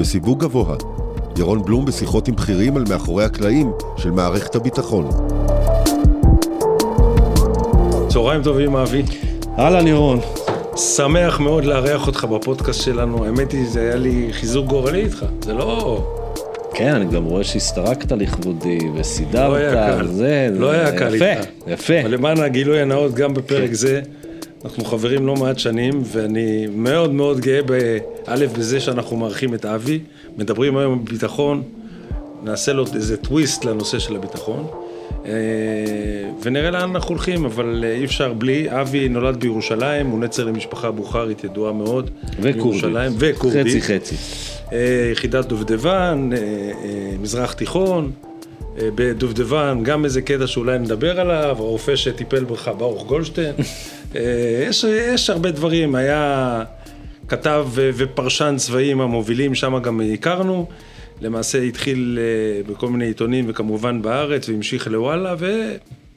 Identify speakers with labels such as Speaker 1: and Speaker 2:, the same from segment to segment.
Speaker 1: בסיווג גבוה. ירון בלום בשיחות עם בכירים על מאחורי הקלעים של מערכת הביטחון.
Speaker 2: צהריים טובים, אבי.
Speaker 3: אהלן ירון.
Speaker 2: שמח מאוד לארח אותך בפודקאסט שלנו. האמת היא, זה היה לי חיזוק גורלי איתך. זה לא...
Speaker 3: כן, אני גם רואה שהסתרקת לכבודי וסידרת.
Speaker 2: לא היה קל.
Speaker 3: זה,
Speaker 2: לא
Speaker 3: זה
Speaker 2: היה קל
Speaker 3: יפה,
Speaker 2: איתך.
Speaker 3: יפה.
Speaker 2: אבל למען הגילוי הנאות, גם בפרק
Speaker 3: כן.
Speaker 2: זה, אנחנו חברים לא מעט שנים, ואני מאוד מאוד גאה, באלף, בזה שאנחנו מארחים את אבי. מדברים היום על ביטחון, נעשה לו איזה טוויסט לנושא של הביטחון. אה, ונראה לאן אנחנו הולכים, אבל אה, אי אפשר בלי. אבי נולד בירושלים, הוא נצר למשפחה בוכרית ידועה מאוד.
Speaker 3: וכורדית.
Speaker 2: וכורדית.
Speaker 3: חצי חצי.
Speaker 2: אה, יחידת דובדבן, מזרח תיכון, בדובדבן, גם איזה קטע שאולי נדבר עליו, הרופא שטיפל בך, ברוך גולדשטיין. אה, יש, יש הרבה דברים, היה כתב ופרשן צבאיים המובילים, שם גם הכרנו. למעשה התחיל אה, בכל מיני עיתונים וכמובן בארץ והמשיך לוואלה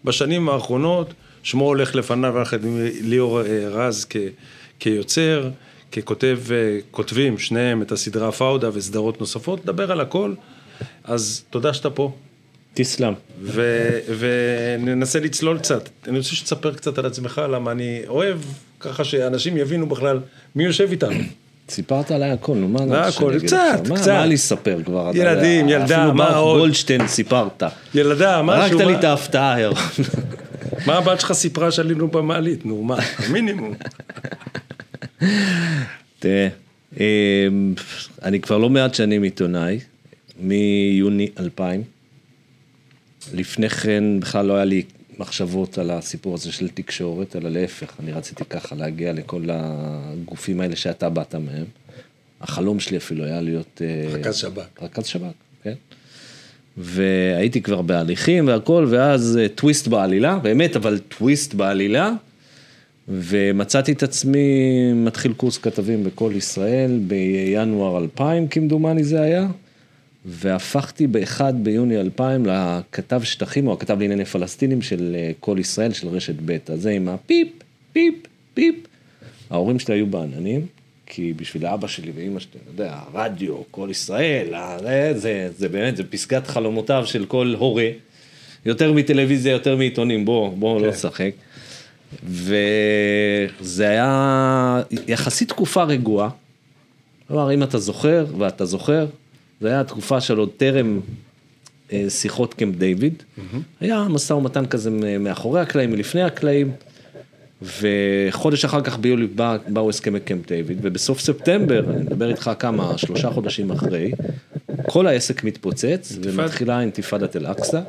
Speaker 2: ובשנים האחרונות שמו הולך לפניו יחד עם ליאור אה, רז כ- כיוצר, ככותב, כותבים שניהם את הסדרה פאודה וסדרות נוספות, נדבר על הכל, אז תודה שאתה פה
Speaker 3: תסלם.
Speaker 2: ו- וננסה לצלול קצת. אני רוצה שתספר קצת על עצמך, למה אני אוהב ככה שאנשים יבינו בכלל מי יושב איתנו.
Speaker 3: סיפרת עליי הכל, נו מה
Speaker 2: לא,
Speaker 3: אני
Speaker 2: הכל, קצת, קצת.
Speaker 3: מה לספר כבר?
Speaker 2: ילדים, ילדה,
Speaker 3: אפילו
Speaker 2: מה עוד?
Speaker 3: גולדשטיין סיפרת.
Speaker 2: ילדה, משהו,
Speaker 3: הרגת לי את ההפתעה, ירון.
Speaker 2: מה הבת שלך סיפרה שעלינו במעלית? נו, מה? המינימום.
Speaker 3: תראה, אמ, אני כבר לא מעט שנים עיתונאי, מיוני 2000. לפני כן בכלל לא היה לי מחשבות על הסיפור הזה של תקשורת, אלא להפך, אני רציתי ככה להגיע לכל הגופים האלה שאתה באת מהם. החלום שלי אפילו היה להיות... אה,
Speaker 2: רכז שב"כ.
Speaker 3: רכז שב"כ, כן. והייתי כבר בהליכים והכל, ואז אה, טוויסט בעלילה, באמת, אבל טוויסט בעלילה, ומצאתי את עצמי מתחיל קורס כתבים בכל ישראל בינואר 2000 כמדומני זה היה, והפכתי ב-1 ביוני 2000 לכתב שטחים או הכתב לענייני פלסטינים של אה, כל ישראל של רשת ב', אז זה עם הפיפ, פיפ, פיפ. ההורים שלי היו בעננים, כי בשביל אבא שלי ואימא שלי, אתה יודע, הרדיו, כל ישראל, ה- זה, זה, זה באמת, זה פסגת חלומותיו של כל הורה. יותר מטלוויזיה, יותר מעיתונים, בוא, בוא לא נשחק. וזה היה יחסית תקופה רגועה. כלומר, אם אתה זוכר, ואתה זוכר, זה היה תקופה של עוד טרם אה, שיחות קמפ דיוויד. היה משא ומתן כזה מאחורי הקלעים, מלפני הקלעים. וחודש אחר כך ביולי בא, באו הסכמי קמפ דיוויד, ובסוף ספטמבר, אני מדבר איתך כמה, שלושה חודשים אחרי, כל העסק מתפוצץ, ומתחילה אינתיפאדת אל-אקצא.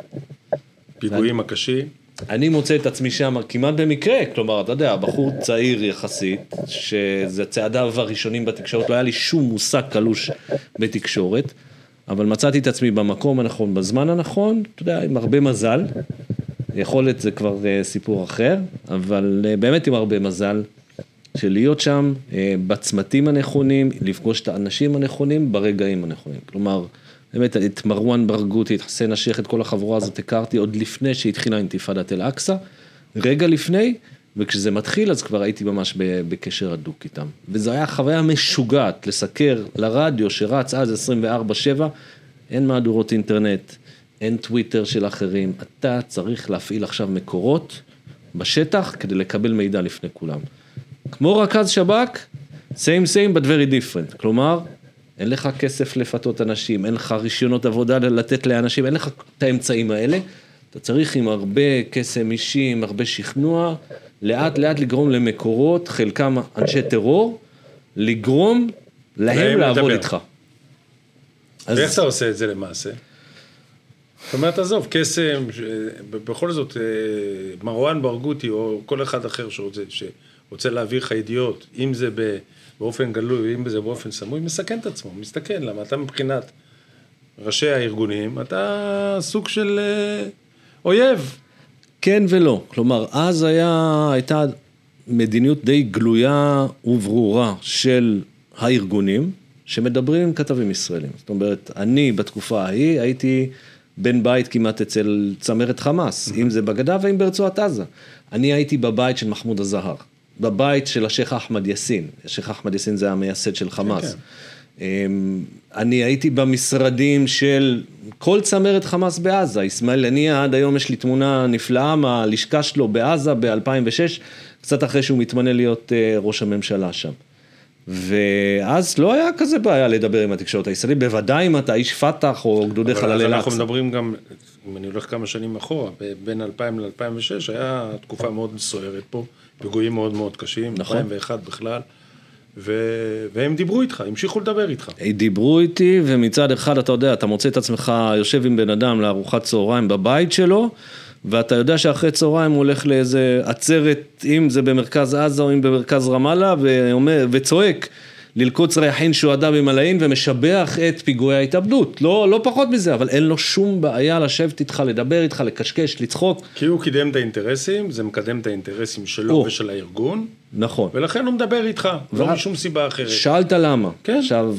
Speaker 2: פיגועים הקשים.
Speaker 3: אני מוצא את עצמי שם כמעט במקרה, כלומר, אתה יודע, בחור צעיר יחסית, שזה צעדיו הראשונים בתקשורת, לא היה לי שום מושג קלוש בתקשורת, אבל מצאתי את עצמי במקום הנכון, בזמן הנכון, אתה יודע, עם הרבה מזל, יכולת זה כבר אה, סיפור אחר, אבל אה, באמת עם הרבה מזל, של להיות שם אה, בצמתים הנכונים, לפגוש את האנשים הנכונים ברגעים הנכונים. כלומר, באמת את מרואן ברגותי, את חסן השייח, את כל החבורה הזאת הכרתי עוד לפני שהתחילה אינתיפאדת אל-אקצא, רגע לפני, וכשזה מתחיל אז כבר הייתי ממש בקשר הדוק איתם. וזו הייתה חוויה משוגעת לסקר לרדיו שרץ אז 24/7, אין מהדורות אינטרנט, אין טוויטר של אחרים, אתה צריך להפעיל עכשיו מקורות בשטח כדי לקבל מידע לפני כולם. כמו רכז שב"כ, same same but very different, כלומר, אין לך כסף לפתות אנשים, אין לך רישיונות עבודה לתת לאנשים, אין לך את האמצעים האלה, אתה צריך עם הרבה קסם אישי, עם הרבה שכנוע, לאט לאט לגרום למקורות, חלקם אנשי טרור, לגרום
Speaker 2: להם
Speaker 3: לעבוד
Speaker 2: לדבר.
Speaker 3: איתך. אז
Speaker 2: ואיך אתה עושה את זה למעשה? זאת אומרת, עזוב, קסם, ש- בכל זאת, אה, מרואן ברגותי או כל אחד אחר שרוצה, שרוצה להעביר לך ידיעות, אם זה ב- באופן גלוי, אם זה באופן סמוי, מסכן את עצמו, מסתכן, למה אתה מבחינת ראשי הארגונים, אתה סוג של אה, אויב.
Speaker 3: כן ולא, כלומר אז היה, הייתה מדיניות די גלויה וברורה של הארגונים שמדברים עם כתבים ישראלים. זאת אומרת, אני בתקופה ההיא הייתי בן בית כמעט אצל צמרת חמאס, אם זה בגדה ואם ברצועת עזה. אני הייתי בבית של מחמוד הזהר, בבית של השייח' אחמד יאסין, השייח' אחמד יאסין זה המייסד של חמאס. אמ, אני הייתי במשרדים של כל צמרת חמאס בעזה, אסמאעיל הנייה, עד היום יש לי תמונה נפלאה מהלשכה שלו בעזה ב-2006, קצת אחרי שהוא מתמנה להיות אה, ראש הממשלה שם. ואז לא היה כזה בעיה לדבר עם התקשורת הישראלית, בוודאי אם אתה איש פת"ח או גדודי חללי
Speaker 2: אז אנחנו. מדברים גם, אם אני הולך כמה שנים אחורה, בין 2000 ל-2006 היה תקופה מאוד סוערת פה, פיגועים מאוד מאוד קשים,
Speaker 3: נכון.
Speaker 2: 2001 בכלל, ו- והם דיברו איתך, המשיכו לדבר איתך.
Speaker 3: דיברו איתי, ומצד אחד, אתה יודע, אתה מוצא את עצמך יושב עם בן אדם לארוחת צהריים בבית שלו, ואתה יודע שאחרי צהריים הוא הולך לאיזה עצרת, אם זה במרכז עזה או אם במרכז רמאללה, ואומר, וצועק. ללקוץ ריחין שועדה במלאין ומשבח את פיגועי ההתאבדות. לא, לא פחות מזה, אבל אין לו שום בעיה לשבת איתך, לדבר איתך, לקשקש, לצחוק.
Speaker 2: כי הוא קידם את האינטרסים, זה מקדם את האינטרסים שלו
Speaker 3: או.
Speaker 2: ושל הארגון,
Speaker 3: נכון.
Speaker 2: ולכן הוא מדבר איתך, לא
Speaker 3: ואז-
Speaker 2: משום סיבה אחרת.
Speaker 3: שאלת למה.
Speaker 2: כן.
Speaker 3: עכשיו,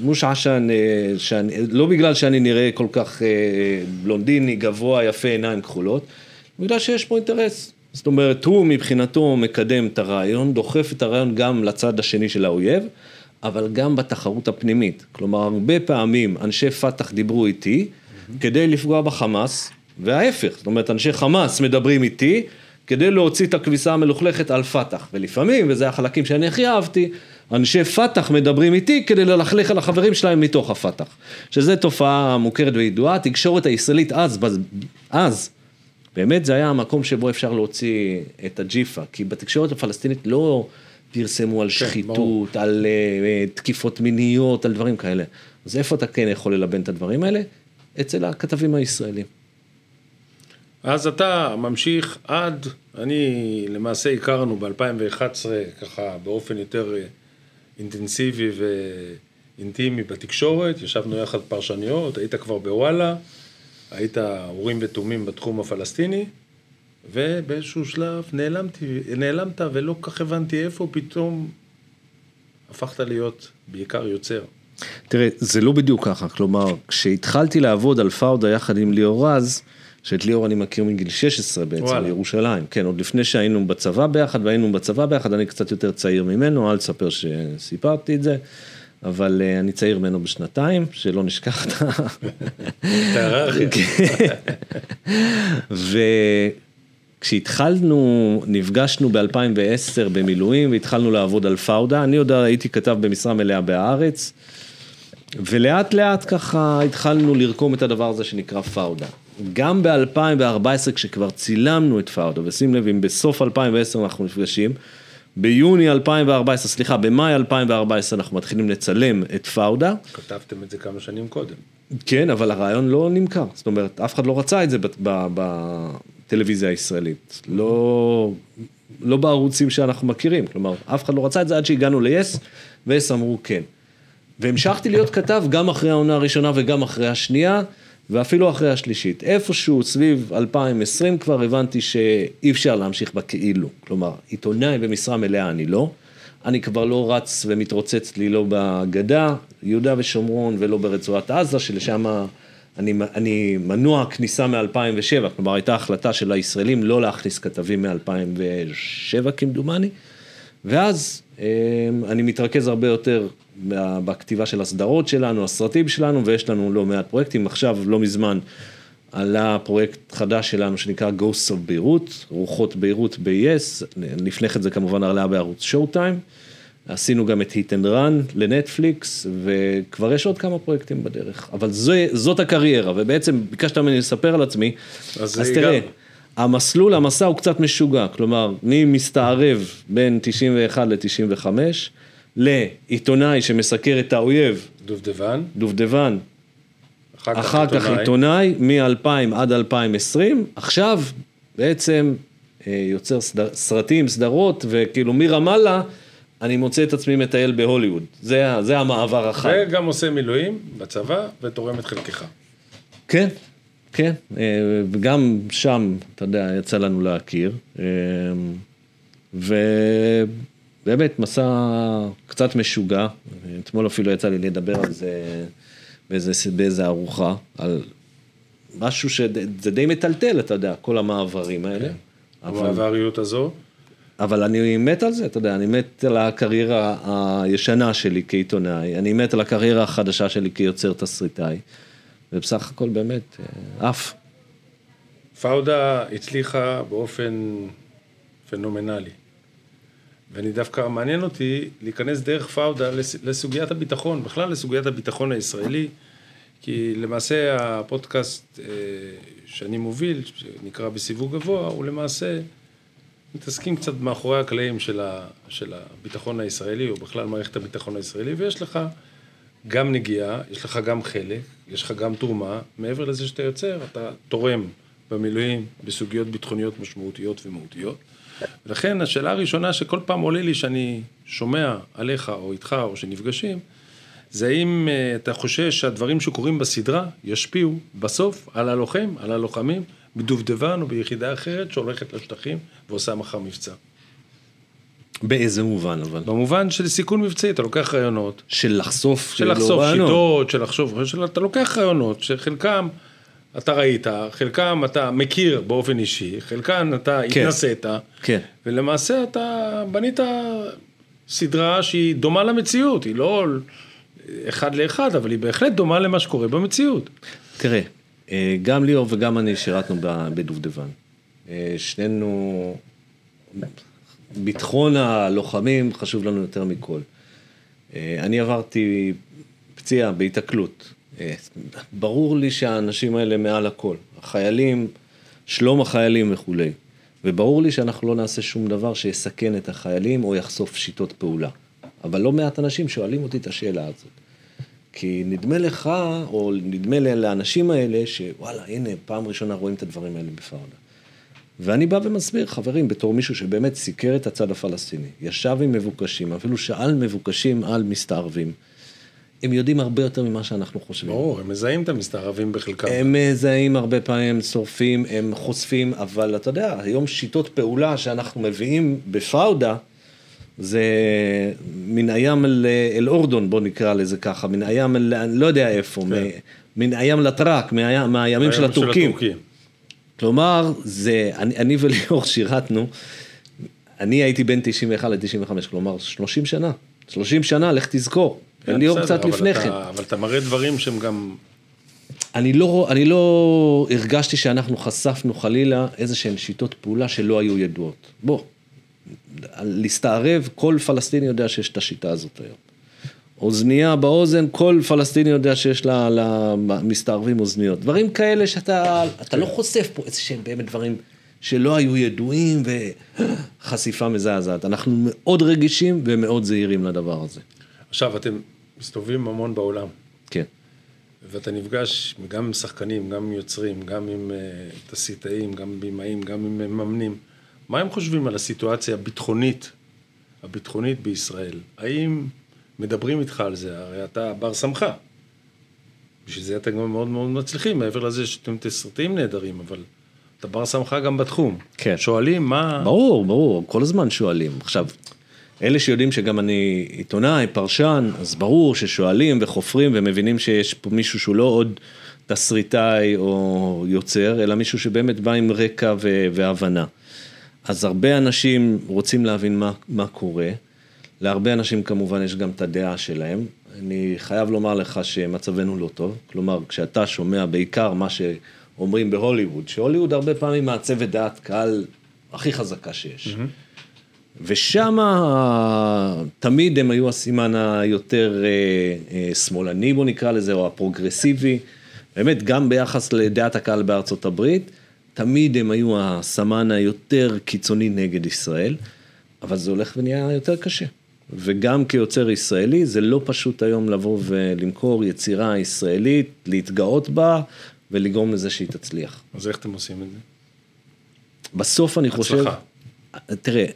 Speaker 3: מוש עשן, אה, שאני, לא בגלל שאני נראה כל כך אה, בלונדיני, גבוה, יפה, עיניים כחולות, בגלל שיש פה אינטרס. זאת אומרת, הוא מבחינתו מקדם את הרעיון, דוחף את הרעיון גם לצד השני של האויב, אבל גם בתחרות הפנימית. כלומר, הרבה פעמים אנשי פת"ח דיברו איתי כדי לפגוע בחמאס, וההפך, זאת אומרת, אנשי חמאס מדברים איתי כדי להוציא את הכביסה המלוכלכת על פת"ח. ולפעמים, וזה החלקים שאני הכי אהבתי, אנשי פת"ח מדברים איתי כדי ללכלך על החברים שלהם מתוך הפת"ח. שזו תופעה מוכרת וידועה, התקשורת הישראלית אז, אז, באמת זה היה המקום שבו אפשר להוציא את הג'יפה, כי בתקשורת הפלסטינית לא פרסמו על שחיתות, על אה, אה, תקיפות מיניות, על דברים כאלה. אז איפה אתה כן יכול ללבן את הדברים האלה? אצל הכתבים הישראלים.
Speaker 2: אז אתה ממשיך עד, אני למעשה הכרנו ב-2011 ככה באופן יותר אה, אינטנסיבי ואינטימי בתקשורת, ישבנו יחד פרשניות, היית כבר בוואלה, היית אורים ותומים בתחום הפלסטיני, ובאיזשהו שלב נעלמתי, נעלמת ולא כל כך הבנתי איפה פתאום הפכת להיות בעיקר יוצר.
Speaker 3: תראה, זה לא בדיוק ככה, כלומר, כשהתחלתי לעבוד על פאודה יחד עם ליאור רז, שאת ליאור אני מכיר מגיל 16 בעצם,
Speaker 2: וואלה.
Speaker 3: בירושלים, כן, עוד לפני שהיינו בצבא ביחד, והיינו בצבא ביחד, אני קצת יותר צעיר ממנו, אל תספר שסיפרתי את זה, אבל uh, אני צעיר ממנו בשנתיים, שלא נשכח את ה...
Speaker 2: את ההיררכיה.
Speaker 3: וכשהתחלנו, נפגשנו ב-2010 במילואים והתחלנו לעבוד על פאודה, אני עוד הייתי כתב במשרה מלאה בהארץ, ולאט לאט ככה התחלנו לרקום את הדבר הזה שנקרא פאודה. גם ב-2014 כשכבר צילמנו את פאודה, ושים לב אם בסוף 2010 אנחנו נפגשים, ביוני 2014, סליחה, במאי 2014 אנחנו מתחילים לצלם את פאודה.
Speaker 2: כתבתם את זה כמה שנים קודם.
Speaker 3: כן, אבל הרעיון לא נמכר. זאת אומרת, אף אחד לא רצה את זה בטלוויזיה הישראלית. לא, לא בערוצים שאנחנו מכירים. כלומר, אף אחד לא רצה את זה עד שהגענו ל-yes, ו-yes אמרו כן. והמשכתי להיות כתב גם אחרי העונה הראשונה וגם אחרי השנייה, ואפילו אחרי השלישית. איפשהו סביב 2020 כבר הבנתי שאי אפשר להמשיך בכאילו. כלומר, עיתונאי במשרה מלאה אני לא. אני כבר לא רץ ומתרוצץ לי לא בגדה, יהודה ושומרון ולא ברצועת עזה, שלשם אני, אני מנוע כניסה מ-2007, כלומר הייתה החלטה של הישראלים לא להכניס כתבים מ-2007 כמדומני, ואז אה, אני מתרכז הרבה יותר בכתיבה של הסדרות שלנו, הסרטים שלנו, ויש לנו לא מעט פרויקטים. עכשיו, לא מזמן, עלה פרויקט חדש שלנו שנקרא Ghosts of Beirut, רוחות ביירות ב-yes, לפני כן זה כמובן עלה בערוץ Showtime. עשינו גם את Hit and Run לנטפליקס, וכבר יש עוד כמה פרויקטים בדרך. אבל זה, זאת הקריירה, ובעצם ביקשת ממני לספר על עצמי,
Speaker 2: אז
Speaker 3: אז תראה,
Speaker 2: גם-
Speaker 3: המסלול, המסע הוא קצת משוגע, כלומר, אני מסתערב בין 91 ל-95, לעיתונאי שמסקר את האויב,
Speaker 2: דובדבן,
Speaker 3: דובדבן,
Speaker 2: אחר כך
Speaker 3: אחר כך עיתונאי, מ-2000 עד 2020, עכשיו בעצם אה, יוצר סדר, סרטים, סדרות, וכאילו מרמאללה, אני מוצא את עצמי מטייל בהוליווד. זה, זה המעבר החד.
Speaker 2: וגם עושה מילואים בצבא ותורם את חלקך.
Speaker 3: כן, כן, אה, וגם שם, אתה יודע, יצא לנו להכיר, אה, ובאמת מסע קצת משוגע, אתמול אפילו יצא לי לדבר על זה באיזה, באיזה ארוחה, על משהו שזה די מטלטל, אתה יודע, כל המעברים האלה. אבל
Speaker 2: המעבריות הזו.
Speaker 3: אבל אני מת על זה, אתה יודע, אני מת על הקריירה הישנה שלי כעיתונאי, אני מת על הקריירה החדשה שלי כיוצר תסריטאי, ובסך הכל באמת, אה, עף.
Speaker 2: פאודה הצליחה באופן פנומנלי. ואני דווקא, מעניין אותי להיכנס דרך פאודה לס- לסוגיית הביטחון, בכלל לסוגיית הביטחון הישראלי, כי למעשה הפודקאסט אה, שאני מוביל, שנקרא בסיווג גבוה, הוא למעשה מתעסקים קצת מאחורי הקלעים של, של הביטחון הישראלי, או בכלל מערכת הביטחון הישראלי, ויש לך גם נגיעה, יש לך גם חלק, יש לך גם תרומה, מעבר לזה שאתה יוצר, אתה תורם במילואים בסוגיות ביטחוניות משמעותיות ומהותיות. ולכן השאלה הראשונה שכל פעם עולה לי שאני שומע עליך או איתך או שנפגשים, זה האם אה, אתה חושש שהדברים שקורים בסדרה ישפיעו בסוף על הלוחם, על הלוחמים, בדובדבן או ביחידה אחרת שהולכת לשטחים ועושה מחר מבצע.
Speaker 3: באיזה מובן אבל?
Speaker 2: במובן של סיכון מבצעי, אתה לוקח רעיונות,
Speaker 3: של לחשוף,
Speaker 2: של
Speaker 3: כאילו,
Speaker 2: לחשוף
Speaker 3: רעיונות.
Speaker 2: שיטות, של לחשוב, של, אתה לוקח רעיונות שחלקם אתה ראית, חלקם אתה מכיר באופן אישי, חלקם אתה
Speaker 3: כן.
Speaker 2: התנסית,
Speaker 3: כן.
Speaker 2: ולמעשה אתה בנית סדרה שהיא דומה למציאות, היא לא אחד לאחד, אבל היא בהחלט דומה למה שקורה במציאות.
Speaker 3: תראה, אה, גם ליאור וגם אני שירתנו בדובדבן. אה, שנינו, ביטחון הלוחמים חשוב לנו יותר מכל. אה, אני עברתי פציעה בהיתקלות. אה, ברור לי שהאנשים האלה מעל הכל. החיילים, שלום החיילים וכולי. וברור לי שאנחנו לא נעשה שום דבר שיסכן את החיילים או יחשוף שיטות פעולה. אבל לא מעט אנשים שואלים אותי את השאלה הזאת. כי נדמה לך, או נדמה לאנשים האלה, שוואלה, הנה, פעם ראשונה רואים את הדברים האלה בפאודה. ואני בא ומסביר, חברים, בתור מישהו שבאמת סיקר את הצד הפלסטיני, ישב עם מבוקשים, אפילו שאל מבוקשים על מסתערבים, הם יודעים הרבה יותר ממה שאנחנו חושבים.
Speaker 2: ברור, הם מזהים את המסתערבים בחלקם.
Speaker 3: הם מזהים הרבה פעמים, שורפים, הם חושפים, אבל אתה יודע, היום שיטות פעולה שאנחנו מביאים בפאודה, זה מן הים אל, אל אורדון, בוא נקרא לזה ככה, מן הים אל, אני לא יודע איפה,
Speaker 2: כן.
Speaker 3: מן הים לטראק, מהים, מהימים של
Speaker 2: היום
Speaker 3: הטורקים. כלומר, זה, אני, אני וליאור שירתנו, אני הייתי בין 91 ל-95, כלומר 30 שנה, 30 שנה, לך תזכור.
Speaker 2: כן,
Speaker 3: ליאור
Speaker 2: בסדר,
Speaker 3: קצת לפני כן.
Speaker 2: אבל אתה מראה דברים שהם גם...
Speaker 3: אני לא, אני לא הרגשתי שאנחנו חשפנו חלילה איזה שהן שיטות פעולה שלא היו ידועות. בוא, להסתערב, כל פלסטיני יודע שיש את השיטה הזאת היום. אוזנייה באוזן, כל פלסטיני יודע שיש לה- למסתערבים אוזניות. דברים כאלה שאתה אתה לא חושף פה איזה שהם באמת דברים שלא היו ידועים וחשיפה מזעזעת. אנחנו מאוד רגישים ומאוד זהירים לדבר הזה.
Speaker 2: עכשיו, אתם מסתובבים המון בעולם,
Speaker 3: כן.
Speaker 2: ואתה נפגש גם עם שחקנים, גם עם יוצרים, גם עם אה, תסריטאים, גם עם בימאים, גם עם מממנים. מה הם חושבים על הסיטואציה הביטחונית, הביטחונית בישראל? האם מדברים איתך על זה? הרי אתה בר סמכה. בשביל זה אתם גם מאוד מאוד מצליחים, מעבר לזה שאתם תסריטאים נהדרים, אבל אתה בר סמכה גם בתחום.
Speaker 3: כן.
Speaker 2: שואלים מה...
Speaker 3: ברור, ברור, כל הזמן שואלים. עכשיו, אלה שיודעים שגם אני עיתונאי, פרשן, אז ברור ששואלים וחופרים ומבינים שיש פה מישהו שהוא לא עוד תסריטאי או יוצר, אלא מישהו שבאמת בא עם רקע ו- והבנה. אז הרבה אנשים רוצים להבין מה, מה קורה, להרבה אנשים כמובן יש גם את הדעה שלהם. אני חייב לומר לך שמצבנו לא טוב, כלומר כשאתה שומע בעיקר מה שאומרים בהוליווד, שהוליווד הרבה פעמים מעצבת דעת קהל הכי חזקה שיש. ושם תמיד הם היו הסימן היותר אה, אה, שמאלני בוא נקרא לזה, או הפרוגרסיבי, באמת גם ביחס לדעת הקהל בארצות הברית, תמיד הם היו הסמן היותר קיצוני נגד ישראל, אבל זה הולך ונהיה יותר קשה. וגם כיוצר ישראלי, זה לא פשוט היום לבוא ולמכור יצירה ישראלית, להתגאות בה ולגרום לזה שהיא תצליח.
Speaker 2: אז איך אתם עושים את זה?
Speaker 3: בסוף אני חושב...
Speaker 2: הצלחה.
Speaker 3: תראה,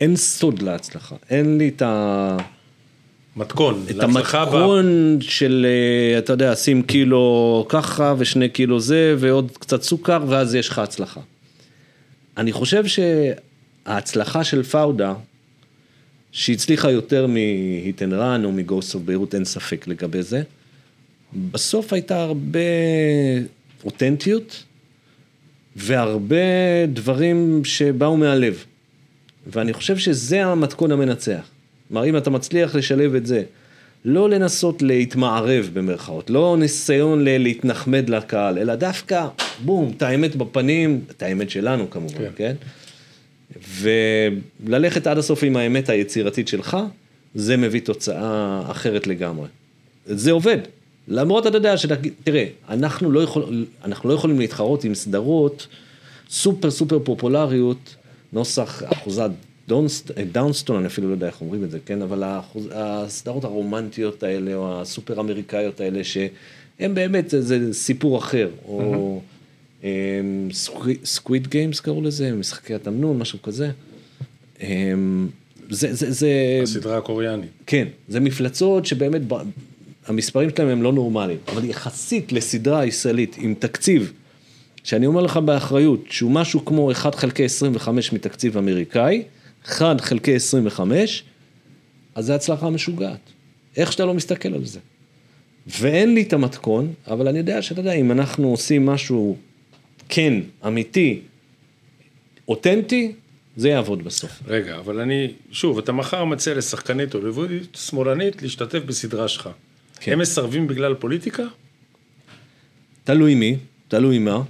Speaker 3: אין סוד להצלחה, אין לי את, ה...
Speaker 2: מתכון,
Speaker 3: את
Speaker 2: להצלחה ב-
Speaker 3: המתכון של, אה, אתה יודע, שים קילו ככה ושני קילו זה ועוד קצת סוכר ואז יש לך הצלחה. אני חושב שההצלחה של פאודה, שהצליחה יותר רן או אוף ביירות, אין ספק לגבי זה, בסוף הייתה הרבה אותנטיות, והרבה דברים שבאו מהלב. ואני חושב שזה המתכון המנצח. כלומר, אם אתה מצליח לשלב את זה, לא לנסות להתמערב במרכאות, לא ניסיון להתנחמד לקהל, אלא דווקא, בום, את האמת בפנים, את האמת שלנו כמובן,
Speaker 2: כן.
Speaker 3: כן? וללכת עד הסוף עם האמת היצירתית שלך, זה מביא תוצאה אחרת לגמרי. זה עובד. למרות, אתה יודע, שאתה, תראה, אנחנו לא, יכול, אנחנו לא יכולים להתחרות עם סדרות סופר סופר פופולריות, נוסח אחוזת דונסט, דאונסטון, אני אפילו לא יודע איך אומרים את זה, כן? אבל האחוז, הסדרות הרומנטיות האלה, או הסופר אמריקאיות האלה, שהן באמת, זה, זה סיפור אחר, או Squid Games קראו לזה, משחקי התמנון, משהו כזה. אמ, זה, זה, זה,
Speaker 2: הסדרה הקוריאנית.
Speaker 3: כן, זה מפלצות שבאמת המספרים שלהם הם לא נורמליים, אבל יחסית לסדרה ישראלית עם תקציב, שאני אומר לך באחריות, שהוא משהו כמו 1 חלקי 25 מתקציב אמריקאי, 1 חלקי 25, אז זה הצלחה משוגעת. איך שאתה לא מסתכל על זה. ואין לי את המתכון, אבל אני יודע שאתה יודע, אם אנחנו עושים משהו כן, אמיתי, אותנטי, זה יעבוד בסוף.
Speaker 2: רגע, אבל אני, שוב, אתה מחר מציע לשחקנית הוליוודית שמאלנית להשתתף בסדרה שלך.
Speaker 3: כן.
Speaker 2: הם מסרבים בגלל פוליטיקה?
Speaker 3: תלוי מי, תלוי מה.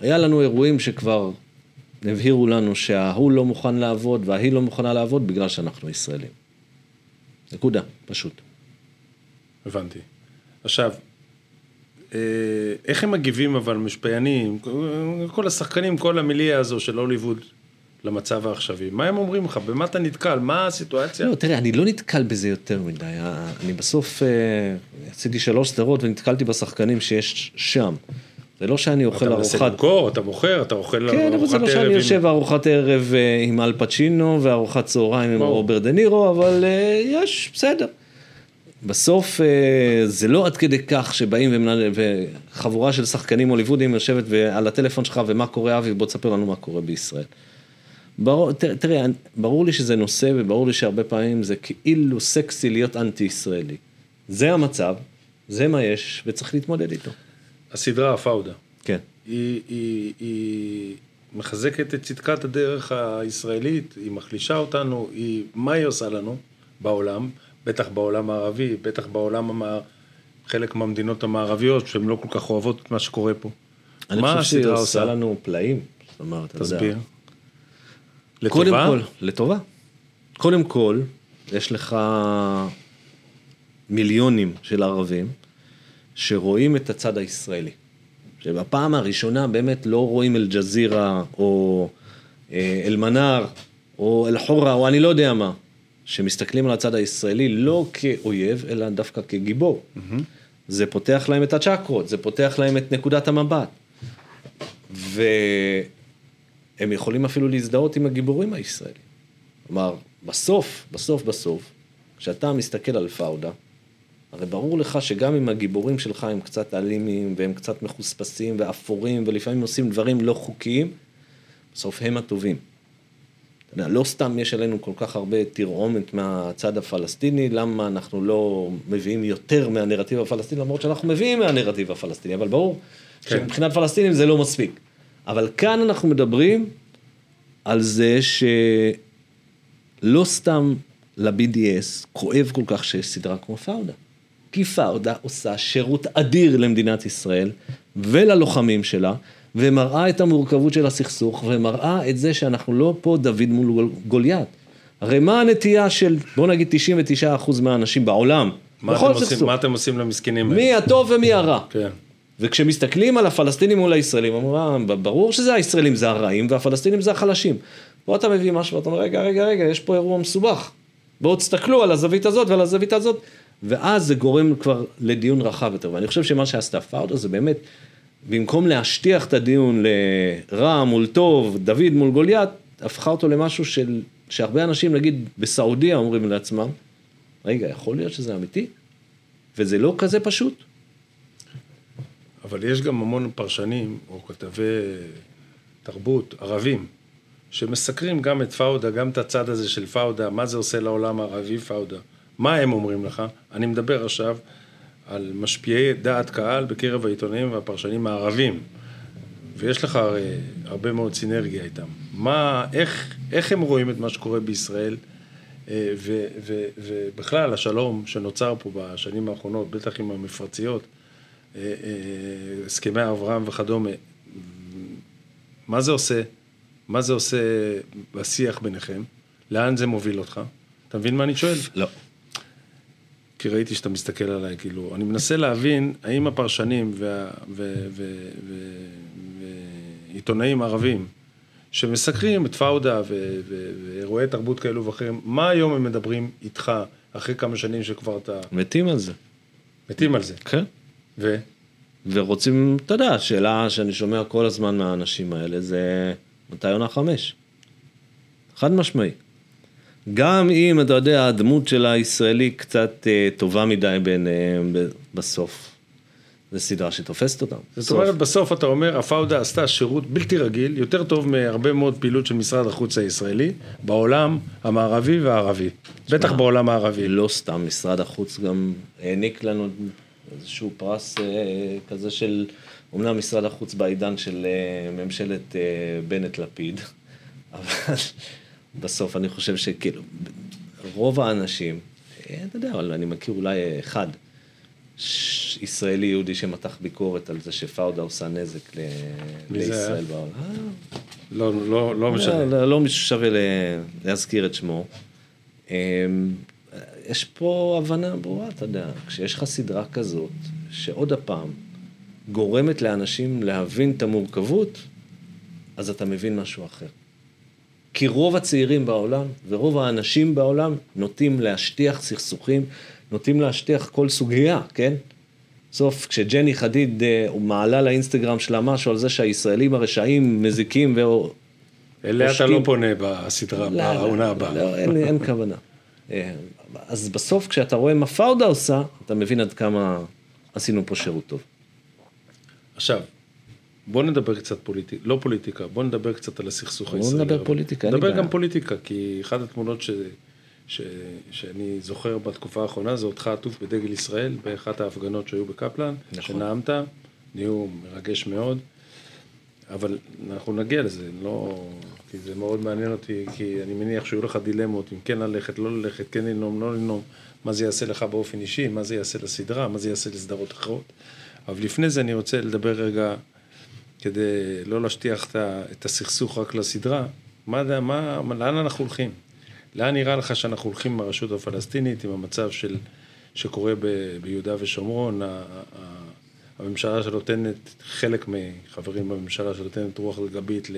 Speaker 3: היה לנו אירועים שכבר הבהירו לנו שההוא לא מוכן לעבוד וההיא לא מוכנה לעבוד בגלל שאנחנו ישראלים. נקודה, פשוט.
Speaker 2: הבנתי. עכשיו, אה, איך הם מגיבים אבל משפיינים, כל השחקנים, כל המיליה הזו של הוליווד למצב העכשווי? מה הם אומרים לך? במה אתה נתקל? מה הסיטואציה?
Speaker 3: לא, תראה, אני לא נתקל בזה יותר מדי. אני בסוף אה, עשיתי שלוש סדרות ונתקלתי בשחקנים שיש שם. זה לא שאני אוכל
Speaker 2: אתה מנסה
Speaker 3: ארוחת...
Speaker 2: למכור, אתה מוכר, אתה אוכל
Speaker 3: כן, אבל זה
Speaker 2: ארוחת
Speaker 3: לא
Speaker 2: ערב
Speaker 3: שאני יושב ארוחת ערב אה, עם אל פצ'ינו וארוחת צהריים עם. רוברט דה נירו, אבל אה, יש, בסדר. בסוף אה, זה לא עד כדי כך שבאים ומנהל- וחבורה של שחקנים הוליוודיים יושבת על הטלפון שלך ומה קורה אבי בוא תספר לנו מה קורה בישראל. ברור, תראה, ברור לי שזה נושא וברור לי שהרבה פעמים זה כאילו סקסי להיות אנטי ישראלי. זה המצב, זה מה יש וצריך להתמודד איתו.
Speaker 2: הסדרה הפאודה.
Speaker 3: כן.
Speaker 2: היא, היא, היא מחזקת את צדקת הדרך הישראלית, היא מחלישה אותנו, היא, מה היא עושה לנו בעולם, בטח בעולם הערבי, בטח בעולם, המע... חלק מהמדינות המערביות, שהן לא כל כך אוהבות את מה שקורה פה.
Speaker 3: אני חושב שהיא עושה
Speaker 2: עושה?
Speaker 3: לנו פלאים. זאת אומרת.
Speaker 2: תסביר.
Speaker 3: קודם
Speaker 2: לטובה?
Speaker 3: כל, לטובה. קודם כל, יש לך מיליונים של ערבים שרואים את הצד הישראלי. שבפעם הראשונה באמת לא רואים אל-ג'זירה או אה, אל-מנאר או אל-חורה או אני לא יודע מה, שמסתכלים על הצד הישראלי לא כאויב אלא דווקא כגיבור. זה פותח להם את הצ'קרות, זה פותח להם את נקודת המבט. והם יכולים אפילו להזדהות עם הגיבורים הישראלים. כלומר, בסוף, בסוף, בסוף, כשאתה מסתכל על פאודה, הרי ברור לך שגם אם הגיבורים שלך הם קצת אלימים והם קצת מחוספסים ואפורים ולפעמים עושים דברים לא חוקיים, בסוף הם הטובים. אתה יודע, לא סתם יש עלינו כל כך הרבה תרעומת מהצד הפלסטיני, למה אנחנו לא מביאים יותר מהנרטיב הפלסטיני, למרות שאנחנו מביאים מהנרטיב הפלסטיני, אבל ברור
Speaker 2: כן.
Speaker 3: שמבחינת פלסטינים זה לא מספיק. אבל כאן אנחנו מדברים על זה שלא סתם ל-BDS כואב כל כך שיש סדרה כמו פאודה. כי פאודה עושה שירות אדיר למדינת ישראל וללוחמים שלה, ומראה את המורכבות של הסכסוך, ומראה את זה שאנחנו לא פה דוד מול גול- גוליית. הרי מה הנטייה של, בוא נגיד 99% מהאנשים בעולם,
Speaker 2: מה
Speaker 3: בכל
Speaker 2: אתם, עושים,
Speaker 3: סכסוך,
Speaker 2: מה אתם עושים למסכנים האלה?
Speaker 3: מי הטוב ומי הרע.
Speaker 2: כן.
Speaker 3: וכשמסתכלים על הפלסטינים מול הישראלים, אומרים, "אה, ברור שזה הישראלים זה הרעים והפלסטינים זה החלשים. פה אתה מביא משהו ואתה אומר, רגע, רגע, רגע, יש פה אירוע מסובך. בואו תסתכלו על הזווית הזאת ועל הזווית הזאת, ואז זה גורם כבר לדיון רחב יותר. ואני חושב שמה שעשתה פאודה זה באמת, במקום להשטיח את הדיון לרע מול טוב, דוד מול גוליית, הפכה אותו למשהו של, שהרבה אנשים, נגיד בסעודיה, אומרים לעצמם, רגע, יכול להיות שזה אמיתי? וזה לא כזה פשוט.
Speaker 2: אבל יש גם המון פרשנים או כתבי תרבות ערבים שמסקרים גם את פאודה, גם את הצד הזה של פאודה, מה זה עושה לעולם הערבי פאודה. מה הם אומרים לך? אני מדבר עכשיו על משפיעי דעת קהל בקרב העיתונאים והפרשנים הערבים. ויש לך הרי הרבה מאוד סינרגיה איתם. מה, איך, איך הם רואים את מה שקורה בישראל, אה, ו, ו, ובכלל השלום שנוצר פה בשנים האחרונות, בטח עם המפרציות, אה, אה, הסכמי אברהם וכדומה, מה זה עושה? מה זה עושה בשיח ביניכם? לאן זה מוביל אותך? אתה מבין מה אני שואל?
Speaker 3: לא.
Speaker 2: כי ראיתי שאתה מסתכל עליי, כאילו, אני מנסה להבין האם הפרשנים ועיתונאים ערבים שמסקרים את פאודה ואירועי תרבות כאלו ואחרים, מה היום הם מדברים איתך אחרי כמה שנים שכבר אתה...
Speaker 3: מתים על זה.
Speaker 2: מתים על זה.
Speaker 3: כן.
Speaker 2: ו?
Speaker 3: ורוצים, אתה יודע, השאלה שאני שומע כל הזמן מהאנשים האלה זה מתי עונה חמש? חד משמעי. גם אם, אתה יודע, הדמות של הישראלי קצת אה, טובה מדי בעיניהם בסוף. זו סדרה שתופסת אותם.
Speaker 2: זאת אומרת, בסוף אתה אומר, הפאודה עשתה שירות בלתי רגיל, יותר טוב מהרבה מאוד פעילות של משרד החוץ הישראלי, בעולם המערבי והערבי. בטח בעולם הערבי.
Speaker 3: לא סתם, משרד החוץ גם העניק לנו איזשהו פרס אה, כזה של, אמנם משרד החוץ בעידן של אה, ממשלת אה, בנט-לפיד, אבל בסוף אני חושב שכאילו, רוב האנשים, אה, אתה יודע, אבל אני מכיר אולי אחד, ישראלי יהודי שמתח ביקורת על זה שפאודה עושה נזק ל... לישראל בעולם.
Speaker 2: לא, לא, לא משנה.
Speaker 3: לא, לא שווה להזכיר את שמו. אמ, יש פה הבנה ברורה, אתה יודע, כשיש לך סדרה כזאת, שעוד הפעם גורמת לאנשים להבין את המורכבות, אז אתה מבין משהו אחר. כי רוב הצעירים בעולם ורוב האנשים בעולם נוטים להשטיח סכסוכים, נוטים להשטיח כל סוגיה, כן? בסוף כשג'ני חדיד אה, מעלה לאינסטגרם שלה משהו על זה שהישראלים הרשעים מזיקים ו...
Speaker 2: אליה אתה לא פונה בסדרה, לא, לא, בעונה
Speaker 3: לא,
Speaker 2: הבאה.
Speaker 3: לא, אין, אין כוונה. אה, אז בסוף כשאתה רואה מה פאודה עושה, אתה מבין עד כמה עשינו פה שירות טוב.
Speaker 2: עכשיו, בוא נדבר קצת פוליטיקה, לא פוליטיקה, בוא נדבר קצת על הסכסוך הישראלי.
Speaker 3: בוא נדבר פוליטיקה,
Speaker 2: אין לי בעיה. נדבר גם פוליטיקה, כי אחת התמונות ש... ש... שאני זוכר בתקופה האחרונה זה אותך עטוף בדגל ישראל באחת ההפגנות שהיו בקפלן, נכון. שנאמת, נהיו מרגש מאוד, אבל אנחנו נגיע לזה, לא... כי זה מאוד מעניין אותי, כי אני מניח שהיו לך דילמות אם כן ללכת, לא ללכת, כן לנאום, לא לנאום, מה זה יעשה לך באופן אישי, מה זה יעשה לסדרה, מה זה יעשה לסדרות אחרות. אבל לפני זה אני רוצה לדבר רגע כדי לא להשטיח את הסכסוך רק לסדרה, מה, מה, לאן אנחנו הולכים? לאן נראה לך שאנחנו הולכים עם הרשות הפלסטינית, עם המצב של, שקורה ב, ביהודה ושומרון, הממשלה שנותנת, חלק מחברים בממשלה שנותנת רוח גבית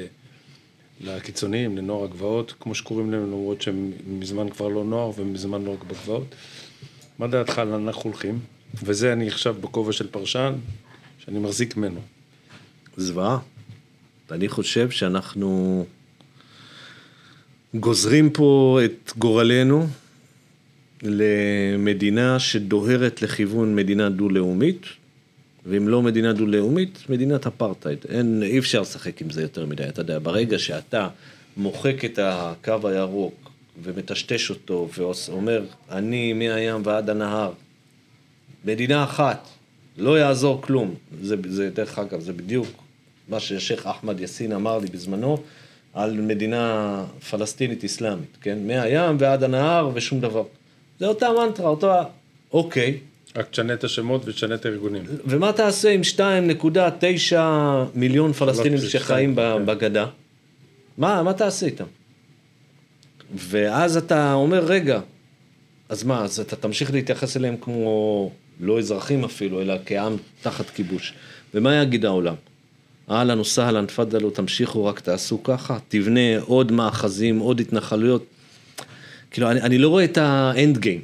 Speaker 2: לקיצוניים, לנוער הגבעות, כמו שקוראים להם, למרות שהם מזמן כבר לא נוער ומזמן לא רק בגבעות. מה דעתך לאן אנחנו הולכים? וזה אני עכשיו בכובע של פרשן, שאני מחזיק ממנו.
Speaker 3: זוועה. אני חושב שאנחנו גוזרים פה את גורלנו למדינה שדוהרת לכיוון מדינה דו-לאומית, ואם לא מדינה דו-לאומית, מדינת אפרטהייד. אין, אי אפשר לשחק עם זה יותר מדי. אתה יודע, ברגע שאתה מוחק את הקו הירוק ומטשטש אותו ואומר, אני מהים ועד הנהר, מדינה אחת, לא יעזור כלום. זה, זה דרך אגב, זה בדיוק מה ששייח' אחמד יאסין אמר לי בזמנו, על מדינה פלסטינית אסלאמית, כן? מהים ועד הנהר ושום דבר. זה אותה מנטרה, אותה, אוקיי.
Speaker 2: רק תשנה את השמות ותשנה את הארגונים.
Speaker 3: ומה תעשה עם 2.9 מיליון פלסטינים שחיים כן. בגדה? מה, מה תעשה איתם? ואז אתה אומר, רגע, אז מה, אז אתה תמשיך להתייחס אליהם כמו לא אזרחים אפילו, אלא כעם תחת כיבוש. ומה יגיד העולם? אהלן וסהלן, תפדלו, תמשיכו, רק תעשו ככה, תבנה עוד מאחזים, עוד התנחלויות. כאילו, אני, אני לא רואה את האנד גיים.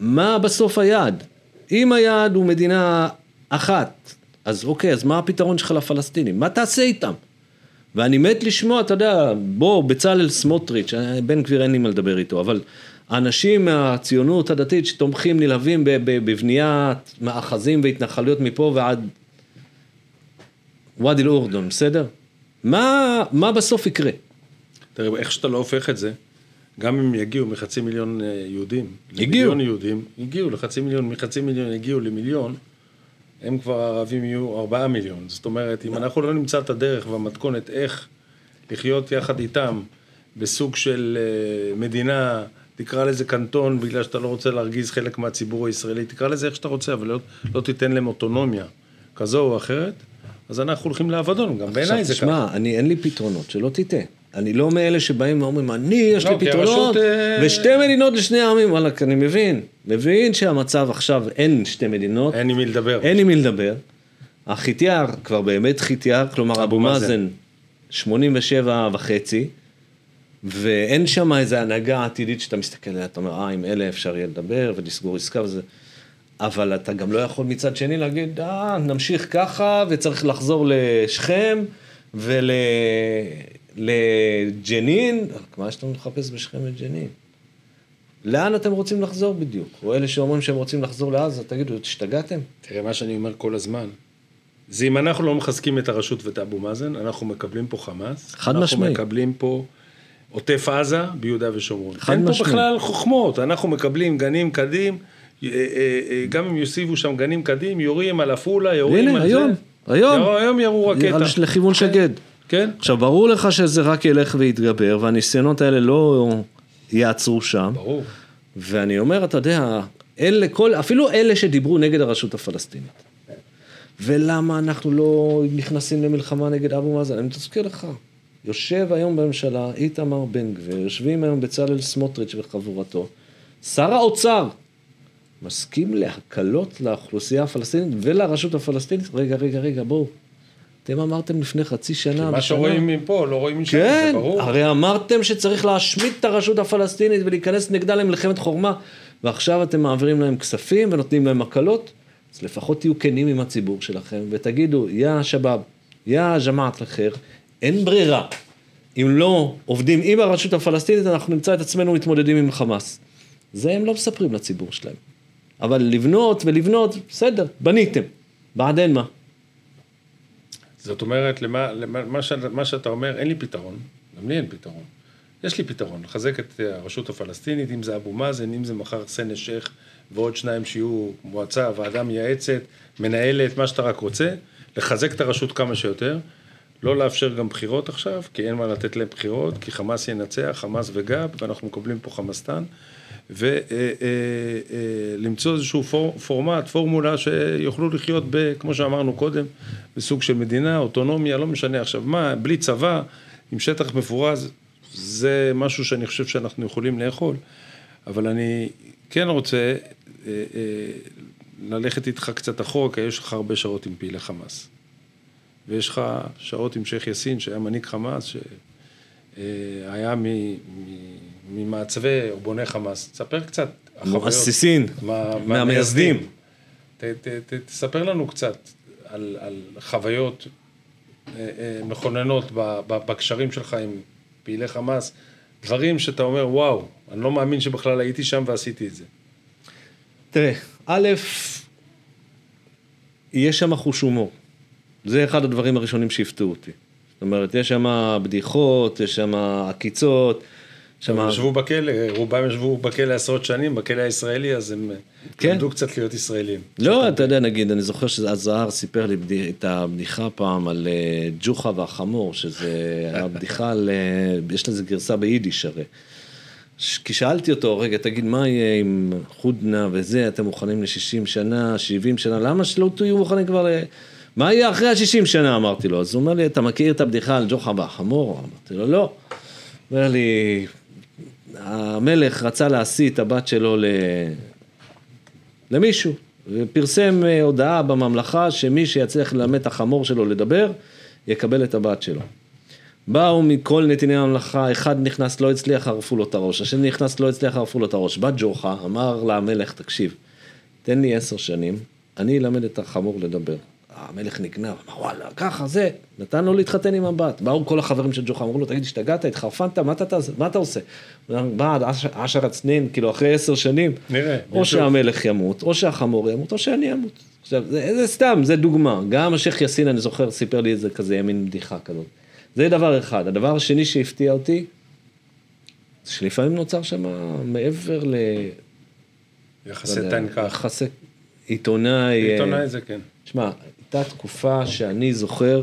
Speaker 3: מה בסוף היעד? אם היעד הוא מדינה אחת, אז אוקיי, אז מה הפתרון שלך לפלסטינים? מה תעשה איתם? ואני מת לשמוע, אתה יודע, בוא, בצלאל סמוטריץ', בן גביר אין לי מה לדבר איתו, אבל אנשים מהציונות הדתית שתומכים נלהבים בבניית מאחזים והתנחלויות מפה ועד ואדי אל-אורדון, בסדר? מה, מה בסוף יקרה?
Speaker 2: תראה, איך שאתה לא הופך את זה, גם אם יגיעו מחצי מיליון אה, יהודים,
Speaker 3: הגיעו,
Speaker 2: יהודים, הגיעו לחצי מיליון, מחצי מיליון הגיעו למיליון, הם כבר הערבים יהיו ארבעה מיליון. זאת אומרת, אם אנחנו לא נמצא את הדרך והמתכונת איך לחיות יחד איתם בסוג של אה, מדינה, תקרא לזה קנטון בגלל שאתה לא רוצה להרגיז חלק מהציבור הישראלי, תקרא לזה איך שאתה רוצה, אבל לא, לא תיתן להם אוטונומיה כזו או אחרת, אז אנחנו הולכים לאבדון, גם בעיניי זה
Speaker 3: עכשיו,
Speaker 2: ככה.
Speaker 3: תשמע, אני אין לי פתרונות, שלא תטעה. אני לא מאלה שבאים ואומרים, אני, יש
Speaker 2: לא,
Speaker 3: לי פתרונות,
Speaker 2: אה,
Speaker 3: ושתי מדינות לשני העמים, וואלכ, אני מבין. מבין שהמצב עכשיו, אין שתי מדינות,
Speaker 2: אין עם מי לדבר.
Speaker 3: אין עם מי לדבר. החתיאר כבר באמת חתיאר, כלומר אבו
Speaker 2: מאזן.
Speaker 3: מאזן 87 וחצי, ואין שם איזו הנהגה עתידית שאתה מסתכל עליה, אתה אומר, אה, עם אלה אפשר יהיה לדבר ולסגור עסקה וזה. אבל אתה גם לא יכול מצד שני להגיד, אה, נמשיך ככה, וצריך לחזור לשכם ולג'נין, מה שאתה מחפש בשכם וג'נין? לאן אתם רוצים לחזור בדיוק? או אלה שאומרים שהם רוצים לחזור לעזה, תגידו, השתגעתם?
Speaker 2: תראה, מה שאני אומר כל הזמן, זה אם אנחנו לא מחזקים את הרשות ואת אבו מאזן, אנחנו מקבלים פה חמאס.
Speaker 3: חד משמעי.
Speaker 2: אנחנו מקבלים פה עוטף עזה ביהודה ושומרון.
Speaker 3: חד
Speaker 2: אין פה
Speaker 3: משמעי.
Speaker 2: בכלל חוכמות, אנחנו מקבלים גנים קדים, גם אם יוסיפו שם גנים קדים, יורים על עפולה, יורים
Speaker 3: הנה,
Speaker 2: על
Speaker 3: היום,
Speaker 2: זה.
Speaker 3: היום.
Speaker 2: ירו- היום ירו רקטה.
Speaker 3: לכיוון שקד.
Speaker 2: כן?
Speaker 3: עכשיו, ברור לך שזה רק ילך ויתגבר, והניסיונות האלה לא יעצרו שם.
Speaker 2: ברור.
Speaker 3: ואני אומר, אתה יודע, אלה, כל, אפילו אלה שדיברו נגד הרשות הפלסטינית. ולמה אנחנו לא נכנסים למלחמה נגד אבו מאזן? אני מזכיר לך, יושב היום בממשלה איתמר בן גביר, יושבים היום בצלאל סמוטריץ' וחבורתו, שר האוצר מסכים להקלות לאוכלוסייה הפלסטינית ולרשות הפלסטינית? רגע, רגע, רגע, בואו. אתם אמרתם לפני חצי שנה
Speaker 2: מה
Speaker 3: ושנה-
Speaker 2: שרואים מפה לא רואים משם,
Speaker 3: כן,
Speaker 2: זה ברור.
Speaker 3: הרי אמרתם שצריך להשמיד את הרשות הפלסטינית ולהיכנס נגדה למלחמת חורמה, ועכשיו אתם מעבירים להם כספים ונותנים להם הקלות, אז לפחות תהיו כנים עם הציבור שלכם ותגידו, יא שבאב, יא ג'מאעת אל-חיר, אין ברירה. אם לא עובדים עם הרשות הפלסטינית, אנחנו נמצא את עצמנו מתמודדים עם חמאס. זה הם לא מספרים לציבור שלהם. אבל לבנות ולבנות, בסדר, בניתם. בעדין מה?
Speaker 2: זאת אומרת, למה, למה, מה, ש, מה שאתה אומר, אין לי פתרון, גם לי אין פתרון. יש לי פתרון, לחזק את הרשות הפלסטינית, אם זה אבו מאזן, אם זה מחר סנא שייח ועוד שניים שיהיו מועצה, ועדה מייעצת, מנהלת, מה שאתה רק רוצה, לחזק את הרשות כמה שיותר, לא לאפשר גם בחירות עכשיו, כי אין מה לתת להם בחירות, כי חמאס ינצח, חמאס וגב, ואנחנו מקבלים פה חמאסטן, ולמצוא איזשהו פור, פורמט, פורמולה שיוכלו לחיות, ב, כמו שאמרנו קודם, בסוג של מדינה, אוטונומיה, לא משנה עכשיו מה, בלי צבא, עם שטח מפורז, זה משהו שאני חושב שאנחנו יכולים לאכול, אבל אני כן רוצה אה, אה, ללכת איתך קצת אחורה, כי יש לך הרבה שעות עם פעילי חמאס. ויש לך שעות עם שייח' יאסין, שהיה מנהיג חמאס, שהיה ממעצבי או בוני חמאס. תספר קצת. החוויות.
Speaker 3: מואסיסין,
Speaker 2: מה-
Speaker 3: מהמייסדים.
Speaker 2: תספר לנו קצת על, על חוויות אה, אה, מכוננות בקשרים שלך עם פעילי חמאס, דברים שאתה אומר, וואו, אני לא מאמין שבכלל הייתי שם ועשיתי את זה.
Speaker 3: תראה, א', יש שם חוש הומור. זה אחד הדברים הראשונים שהפתעו אותי. זאת אומרת, יש שם בדיחות, יש שם עקיצות, שם...
Speaker 2: הם ישבו בכלא, רובם ישבו בכלא עשרות שנים, בכלא הישראלי, אז הם
Speaker 3: כן.
Speaker 2: למדו קצת להיות ישראלים.
Speaker 3: לא, אתה יודע, נגיד, אני זוכר שהזהר סיפר לי בדי- את הבדיחה פעם על אה, ג'וחה והחמור, שזה היה בדיחה על... אה, יש לזה גרסה ביידיש הרי. ש- כי שאלתי אותו, רגע, תגיד, מה יהיה עם חודנה וזה, אתם מוכנים ל-60 שנה, 70 שנה, למה שלא תהיו מוכנים כבר ל... מה יהיה אחרי ה-60 שנה, אמרתי לו. אז הוא אומר לי, אתה מכיר את הבדיחה על ג'וחה והחמור? אמרתי לו, לא. אומר לי, המלך רצה להשיא את הבת שלו ל... למישהו, ופרסם אה, הודעה בממלכה שמי שיצליח ללמד את החמור שלו לדבר, יקבל את הבת שלו. באו מכל נתיני הממלכה, אחד נכנס לא הצליח, ערפו לו את הראש, השני נכנס לא הצליח, ערפו לו את הראש. בא ג'וחה, אמר למלך, תקשיב, תן לי עשר שנים, אני אלמד את החמור לדבר. המלך נגנב, אמר וואלה, ככה, זה, נתן לו להתחתן עם הבת. באו כל החברים של ג'וחה, אמרו לו, תגיד, השתגעת, התחרפנת, מה אתה? מה אתה עושה? בעד עשר הצנין, כאילו, אחרי עשר שנים,
Speaker 2: נראה,
Speaker 3: או. שהמלך ימות, או שהחמור ימות, או שאני אמות. עכשיו, זה, זה סתם, זה דוגמה. גם השייח' יאסין, אני זוכר, סיפר לי איזה כזה ימין בדיחה כזאת. זה דבר אחד. הדבר השני שהפתיע אותי, זה שלפעמים נוצר שם מעבר ל...
Speaker 2: יחסי
Speaker 3: לא
Speaker 2: תן כך.
Speaker 3: יחסי עיתונאי, אה,
Speaker 2: עיתונאי זה כן.
Speaker 3: שמע, הייתה תקופה שאני זוכר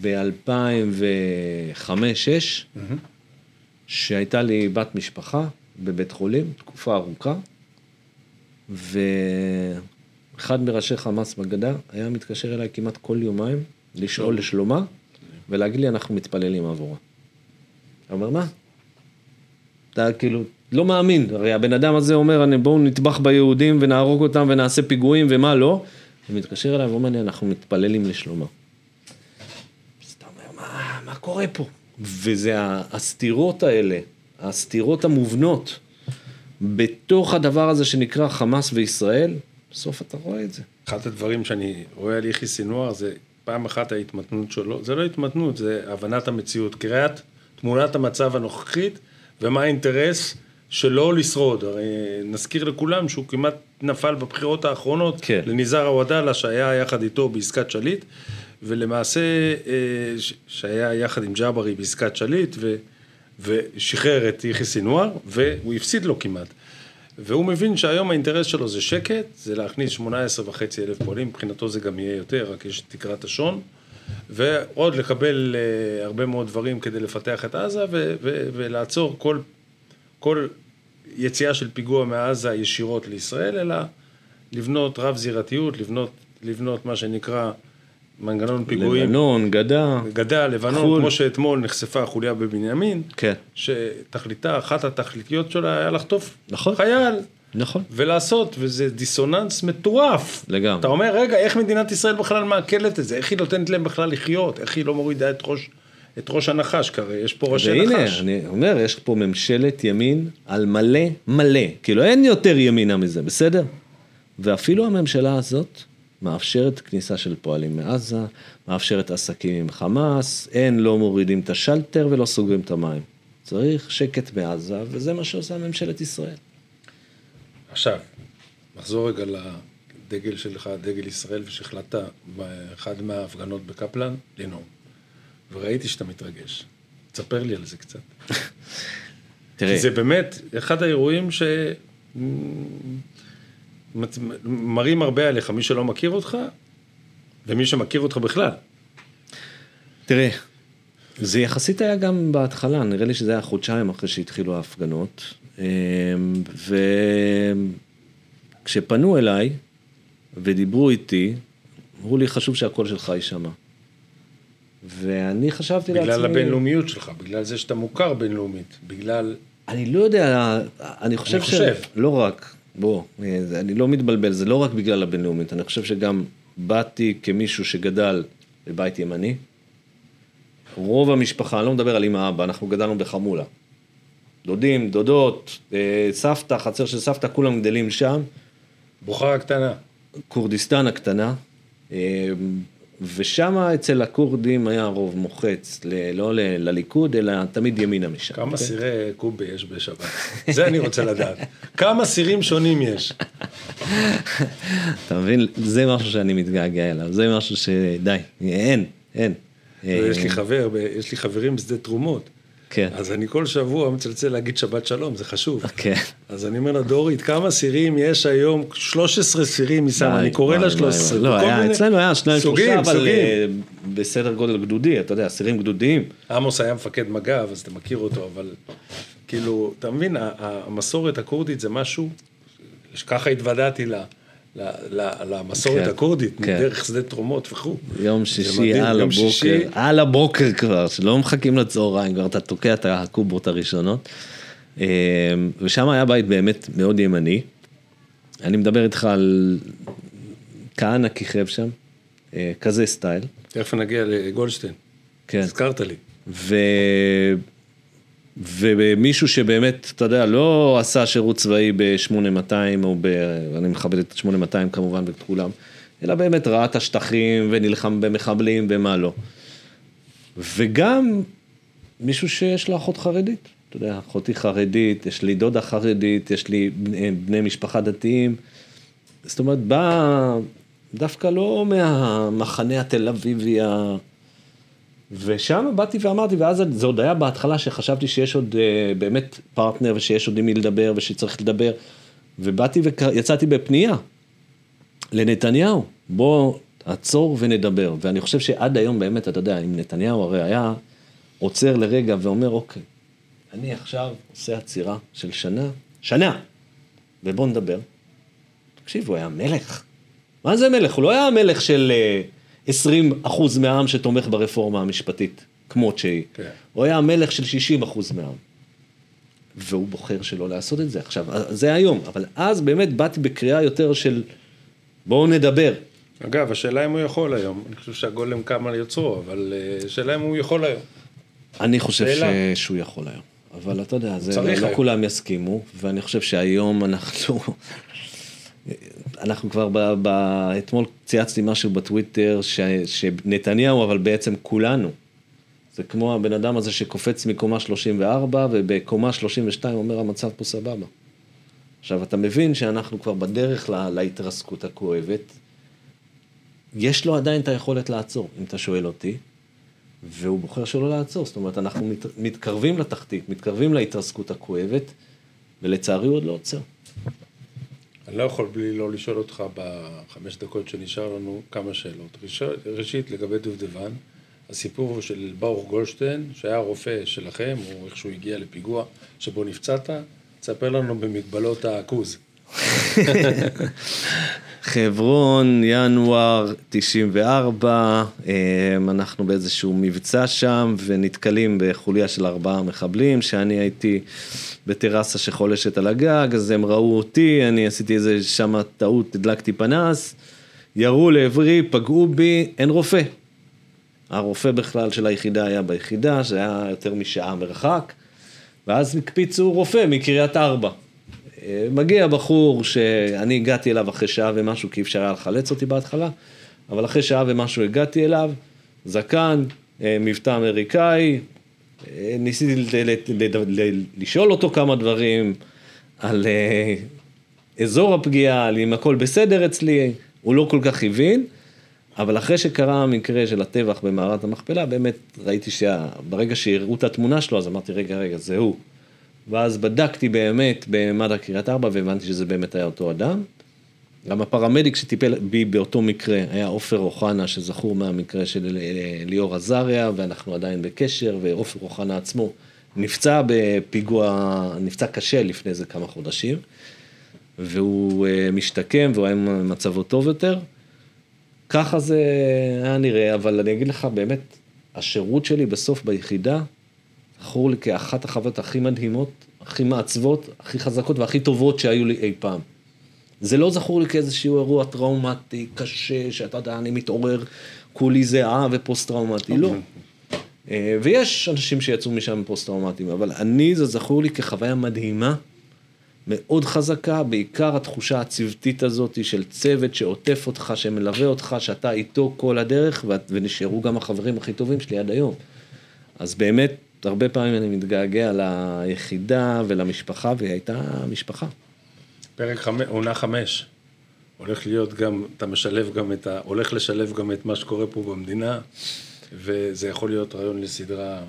Speaker 3: ב-2005-2006, שהייתה לי בת משפחה בבית חולים, תקופה ארוכה, ואחד מראשי חמאס בגדה היה מתקשר אליי כמעט כל יומיים, לשאול לשלומה, ולהגיד לי, אנחנו מתפללים עבורה. אתה אומר, מה? אתה כאילו לא מאמין, הרי הבן אדם הזה אומר, "אני- בואו נטבח ביהודים ונהרוג אותם ונעשה פיגועים ומה לא, ומתקשר אליי ואומר לי, אנחנו מתפללים לשלומה. אז אתה אומר, מה, מה קורה פה? וזה הסתירות האלה, הסתירות המובנות, בתוך הדבר הזה שנקרא חמאס וישראל, בסוף אתה רואה את זה.
Speaker 2: אחד הדברים שאני רואה על יחיא סינואר זה פעם אחת ההתמתנות שלו, זה לא התמתנות, זה הבנת המציאות, קריאת תמונת המצב הנוכחית ומה האינטרס שלא לשרוד. הרי נזכיר לכולם שהוא כמעט נפל בבחירות האחרונות
Speaker 3: כן.
Speaker 2: לניזאר עוודאלה שהיה יחד איתו בעסקת שליט, ולמעשה אה, שהיה יחד עם ג'אברי בעסקת שליט ו, ושחרר את יחיא סינואר והוא הפסיד לו כמעט. והוא מבין שהיום האינטרס שלו זה שקט, זה להכניס 18 וחצי אלף פועלים, מבחינתו זה גם יהיה יותר, רק יש תקרת השון, ועוד לקבל uh, הרבה מאוד דברים כדי לפתח את עזה ו- ו- ולעצור כל, כל יציאה של פיגוע מעזה ישירות לישראל, אלא לבנות רב זירתיות, לבנות, לבנות מה שנקרא מנגנון פיגועים.
Speaker 3: לבנון, גדה,
Speaker 2: גדה, לבנון,
Speaker 3: חו"ל.
Speaker 2: כמו שאתמול נחשפה החוליה בבנימין,
Speaker 3: כן,
Speaker 2: שתכליתה, אחת התכליות שלה היה לחטוף
Speaker 3: נכון.
Speaker 2: חייל
Speaker 3: נכון.
Speaker 2: ולעשות, וזה דיסוננס מטורף.
Speaker 3: לגמרי.
Speaker 2: אתה אומר, רגע, איך מדינת ישראל בכלל מעכלת את זה? איך היא נותנת להם בכלל לחיות? איך היא לא מורידה את ראש, את ראש הנחש? הרי יש פה ראשי
Speaker 3: והנה,
Speaker 2: נחש.
Speaker 3: אני אומר, יש פה ממשלת ימין על מלא מלא. כאילו, אין יותר ימינה מזה, בסדר? ואפילו הממשלה הזאת מאפשרת כניסה של פועלים מעזה, מאפשרת עסקים עם חמאס, אין, לא מורידים את השלטר ולא סוגרים את המים. צריך שקט בעזה, וזה מה שעושה ממשלת ישראל.
Speaker 2: עכשיו, נחזור רגע לדגל שלך, דגל ישראל, ושהחלטת באחד מההפגנות בקפלן לנאום. וראיתי שאתה מתרגש. תספר לי על זה קצת.
Speaker 3: תראה,
Speaker 2: זה באמת אחד האירועים ש... מראים הרבה עליך, מי שלא מכיר אותך, ומי שמכיר אותך בכלל.
Speaker 3: תראה, זה יחסית היה גם בהתחלה, נראה לי שזה היה חודשיים אחרי שהתחילו ההפגנות. אמ, וכשפנו אליי ודיברו איתי, אמרו לי חשוב שהקול שלך יישמע. ואני חשבתי לעצמי...
Speaker 2: בגלל הבינלאומיות שלך, בגלל זה שאתה מוכר בינלאומית, בגלל...
Speaker 3: אני לא יודע, אני חושב
Speaker 2: אני חושב.
Speaker 3: לא רק, בוא, אני לא מתבלבל, זה לא רק בגלל הבינלאומית, אני חושב שגם באתי כמישהו שגדל בבית ימני. רוב המשפחה, אני לא מדבר על אמא אבא, אנחנו גדלנו בחמולה. דודים, דודות, אה, סבתא, חצר של סבתא, כולם גדלים שם.
Speaker 2: בוכרה קטנה.
Speaker 3: כורדיסטן הקטנה, אה, ושם אצל הכורדים היה רוב מוחץ, ל- לא ל- לליכוד, אלא תמיד ימינה משם.
Speaker 2: כמה
Speaker 3: כן?
Speaker 2: סירי קובי יש בשבת? זה אני רוצה לדעת. כמה סירים שונים יש?
Speaker 3: אתה מבין? זה משהו שאני מתגעגע אליו, זה משהו שדי, אין, אין.
Speaker 2: יש
Speaker 3: אה,
Speaker 2: לי חבר, ב- יש לי חברים בשדה תרומות.
Speaker 3: כן,
Speaker 2: אז אני כל שבוע מצלצל להגיד שבת שלום, זה חשוב.
Speaker 3: כן.
Speaker 2: אז אני אומר לה, דורית, כמה סירים יש היום? 13 סירים היא שמה, אני קורא לה
Speaker 3: וואי,
Speaker 2: 13.
Speaker 3: וואי, לא, היה, אצלנו היה שניים שלושה, אבל. אה, בסדר גודל גדודי, אתה יודע, אסירים גדודיים.
Speaker 2: עמוס היה מפקד מג"ב, אז אתה מכיר אותו, אבל כאילו, אתה מבין, המסורת הכורדית זה משהו, ככה התוודעתי ל- ל- ל- למסורת
Speaker 3: כן,
Speaker 2: הכורדית,
Speaker 3: כן.
Speaker 2: דרך שדה תרומות וכו'.
Speaker 3: יום שישי
Speaker 2: מדהים,
Speaker 3: על
Speaker 2: יום
Speaker 3: הבוקר,
Speaker 2: שישי-
Speaker 3: על הבוקר כבר, שלא מחכים לצהריים, כבר אתה תוקע את הקובות הראשונות. אה, ושם היה בית באמת מאוד ימני. אני מדבר איתך על כהנא כיכב שם, אה, כזה סטייל.
Speaker 2: תכף נגיע לגולדשטיין,
Speaker 3: כן.
Speaker 2: הזכרת לי.
Speaker 3: ו... ומישהו שבאמת, אתה יודע, לא עשה שירות צבאי ב-8200, או ב... אני מכבד את 8200 כמובן ואת כולם, אלא באמת ראה את השטחים ונלחם במחבלים ומה לא. וגם מישהו שיש לו אחות חרדית, אתה יודע, אחותי חרדית, יש לי דודה חרדית, יש לי בני, בני משפחה דתיים. זאת אומרת, בא דווקא לא מהמחנה התל אביבי. ושם באתי ואמרתי, ואז זה עוד היה בהתחלה שחשבתי שיש עוד אה, באמת פרטנר ושיש עוד עם מי לדבר ושצריך לדבר, ובאתי ויצאתי בפנייה לנתניהו, בוא עצור ונדבר. ואני חושב שעד היום באמת, אתה יודע, אם נתניהו הרי היה עוצר לרגע ואומר, אוקיי, אני עכשיו עושה עצירה של שנה, שנה, ובוא נדבר. תקשיב, הוא היה מלך. מה זה מלך? הוא לא היה מלך של אה, 20 אחוז מהעם שתומך ברפורמה המשפטית, כמות שהיא.
Speaker 2: כן.
Speaker 3: הוא היה מלך של 60 אחוז מהעם. והוא בוחר שלא לעשות את זה. עכשיו, זה היום, אבל אז באמת באתי בקריאה יותר של בואו נדבר.
Speaker 2: אגב, השאלה אם הוא יכול היום. אני חושב שהגולם קם על יוצרו, אבל אה, השאלה אם הוא יכול היום.
Speaker 3: אני חושב
Speaker 2: שאלה.
Speaker 3: ש... שהוא יכול היום. אבל אתה יודע, זה לא
Speaker 2: היום.
Speaker 3: כולם יסכימו, ואני חושב שהיום אנחנו, אנחנו כבר, ב... ב... אתמול צייצתי משהו בטוויטר, ש... שנתניהו, אבל בעצם כולנו. זה כמו הבן אדם הזה שקופץ מקומה 34, ובקומה 32 אומר המצב פה סבבה. עכשיו, אתה מבין שאנחנו כבר בדרך לה... להתרסקות הכואבת. יש לו עדיין את היכולת לעצור, אם אתה שואל אותי. והוא בוחר שלא לעצור, זאת אומרת, אנחנו מת, מתקרבים לתחתית, מתקרבים להתרסקות הכואבת, ולצערי הוא עוד לא עוצר.
Speaker 2: אני לא יכול בלי לא לשאול אותך בחמש דקות שנשאר לנו כמה שאלות. ראשית, לגבי דובדבן, הסיפור הוא של ברוך גולדשטיין, שהיה רופא שלכם, או איכשהו הגיע לפיגוע שבו נפצעת, תספר לנו במגבלות העכוז.
Speaker 3: חברון, ינואר 94, אמ, אנחנו באיזשהו מבצע שם, ונתקלים בחוליה של ארבעה מחבלים, שאני הייתי בטרסה שחולשת על הגג, אז הם ראו אותי, אני עשיתי איזה שם טעות, הדלקתי פנס, ירו לעברי, פגעו בי, אין רופא. הרופא בכלל של היחידה היה ביחידה, שהיה יותר משעה מרחק, ואז הקפיצו רופא מקריית ארבע. מגיע בחור שאני הגעתי אליו אחרי שעה ומשהו, כי אי אפשר היה לחלץ אותי בהתחלה, אבל אחרי שעה ומשהו הגעתי אליו, זקן, אה, מבטא אמריקאי, אה, ניסיתי לשאול אותו כמה דברים על אה, אזור הפגיעה, על אם הכל בסדר אצלי, הוא לא כל כך הבין, אבל אחרי שקרה המקרה של הטבח במערת המכפלה, באמת ראיתי שברגע שהראו את התמונה שלו, אז אמרתי, רגע, רגע, זה הוא. ואז בדקתי באמת במד"א קריית ארבע והבנתי שזה באמת היה אותו אדם. גם הפרמדיק שטיפל בי באותו מקרה היה עופר אוחנה, שזכור מהמקרה של אה, ליאור עזריה, ואנחנו עדיין בקשר, ועופר אוחנה עצמו נפצע בפיגוע, נפצע קשה לפני איזה כמה חודשים, והוא אה, משתקם והוא היה במצבו טוב יותר. ככה זה היה נראה, אבל אני אגיד לך, באמת, השירות שלי בסוף ביחידה, זכור לי כאחת החוויות הכי מדהימות, הכי מעצבות, הכי חזקות והכי טובות שהיו לי אי פעם. זה לא זכור לי כאיזשהו אירוע טראומטי, קשה, שאתה יודע, אני מתעורר, כולי זיעה ופוסט-טראומטי, לא. אה, ויש אנשים שיצאו משם פוסט-טראומטיים, אבל אני, זה זכור לי כחוויה מדהימה, מאוד חזקה, בעיקר התחושה הצוותית הזאת של צוות שעוטף אותך, שמלווה אותך, שאתה איתו כל הדרך, ונשארו גם החברים הכי טובים שלי עד היום. אז באמת, הרבה פעמים אני מתגעגע ליחידה ולמשפחה, והיא הייתה משפחה.
Speaker 2: פרק חמש, עונה חמש. הולך להיות גם, אתה משלב גם את ה... הולך לשלב גם את מה שקורה פה במדינה, וזה יכול להיות רעיון לסדרה,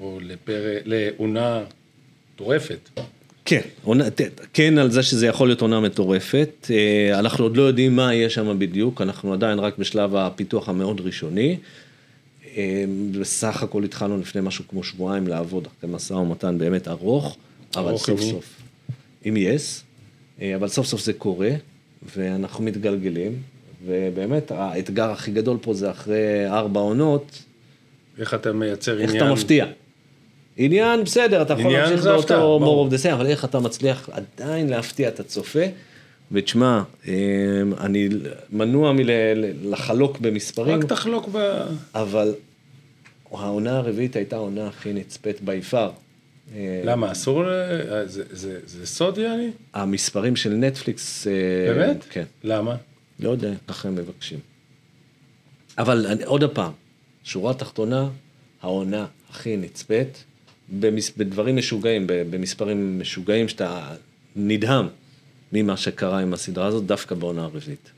Speaker 2: או לפרק, לעונה מטורפת.
Speaker 3: כן, עונה, כן על זה שזה יכול להיות עונה מטורפת. אה, אנחנו עוד לא יודעים מה יהיה שם בדיוק, אנחנו עדיין רק בשלב הפיתוח המאוד ראשוני. אה, בסך הכל התחלנו לפני משהו כמו שבועיים לעבוד אחרי משא ומתן באמת ארוך, אבל
Speaker 2: ארוך
Speaker 3: סוף? סוף. עם יס, אה, אבל סוף סוף זה קורה, ואנחנו מתגלגלים, ובאמת האתגר הכי גדול פה זה אחרי ארבע עונות,
Speaker 2: איך אתה מייצר
Speaker 3: איך
Speaker 2: עניין...
Speaker 3: אתה מפתיע? עניין, בסדר, אתה יכול להמשיך באותו more of the same, אבל איך אתה מצליח עדיין להפתיע את הצופה? ותשמע, אמ, אני מנוע מלחלוק במספרים,
Speaker 2: רק תחלוק ב...
Speaker 3: אבל העונה הרביעית הייתה העונה הכי נצפית בי פאר.
Speaker 2: למה, אסור. אה, זה- זה זה סוד, יעני?
Speaker 3: המספרים של נטפליקס... אה,
Speaker 2: באמת?
Speaker 3: כן.
Speaker 2: למה?
Speaker 3: לא יודע, ככה הם מבקשים. אבל אני, עוד פעם, שורה תחתונה, העונה הכי נצפית, במס, בדברים משוגעים, במספרים משוגעים שאתה נדהם ממה שקרה עם הסדרה הזאת, דווקא בעונה הרביעית.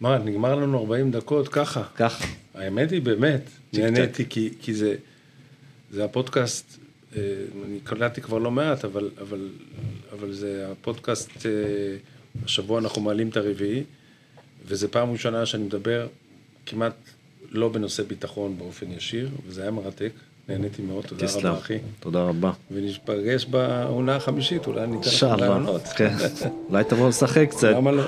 Speaker 2: מה, נגמר לנו 40 דקות ככה.
Speaker 3: ככה.
Speaker 2: האמת היא באמת. נהניתי כי, כי זה, זה הפודקאסט, אה, אני קלטתי כבר לא מעט, אבל, אבל, אבל זה הפודקאסט אה, השבוע אנחנו מעלים את הרביעי, וזו פעם ראשונה שאני מדבר כמעט לא בנושא ביטחון באופן ישיר, וזה היה מרתק, נהניתי מאוד, תודה
Speaker 3: תסלם.
Speaker 2: רבה אחי.
Speaker 3: תודה רבה.
Speaker 2: ונשפגש בעונה החמישית, אולי אני אתן לך. רעיונות.
Speaker 3: כן. אולי תבוא לשחק קצת.
Speaker 2: למה לא?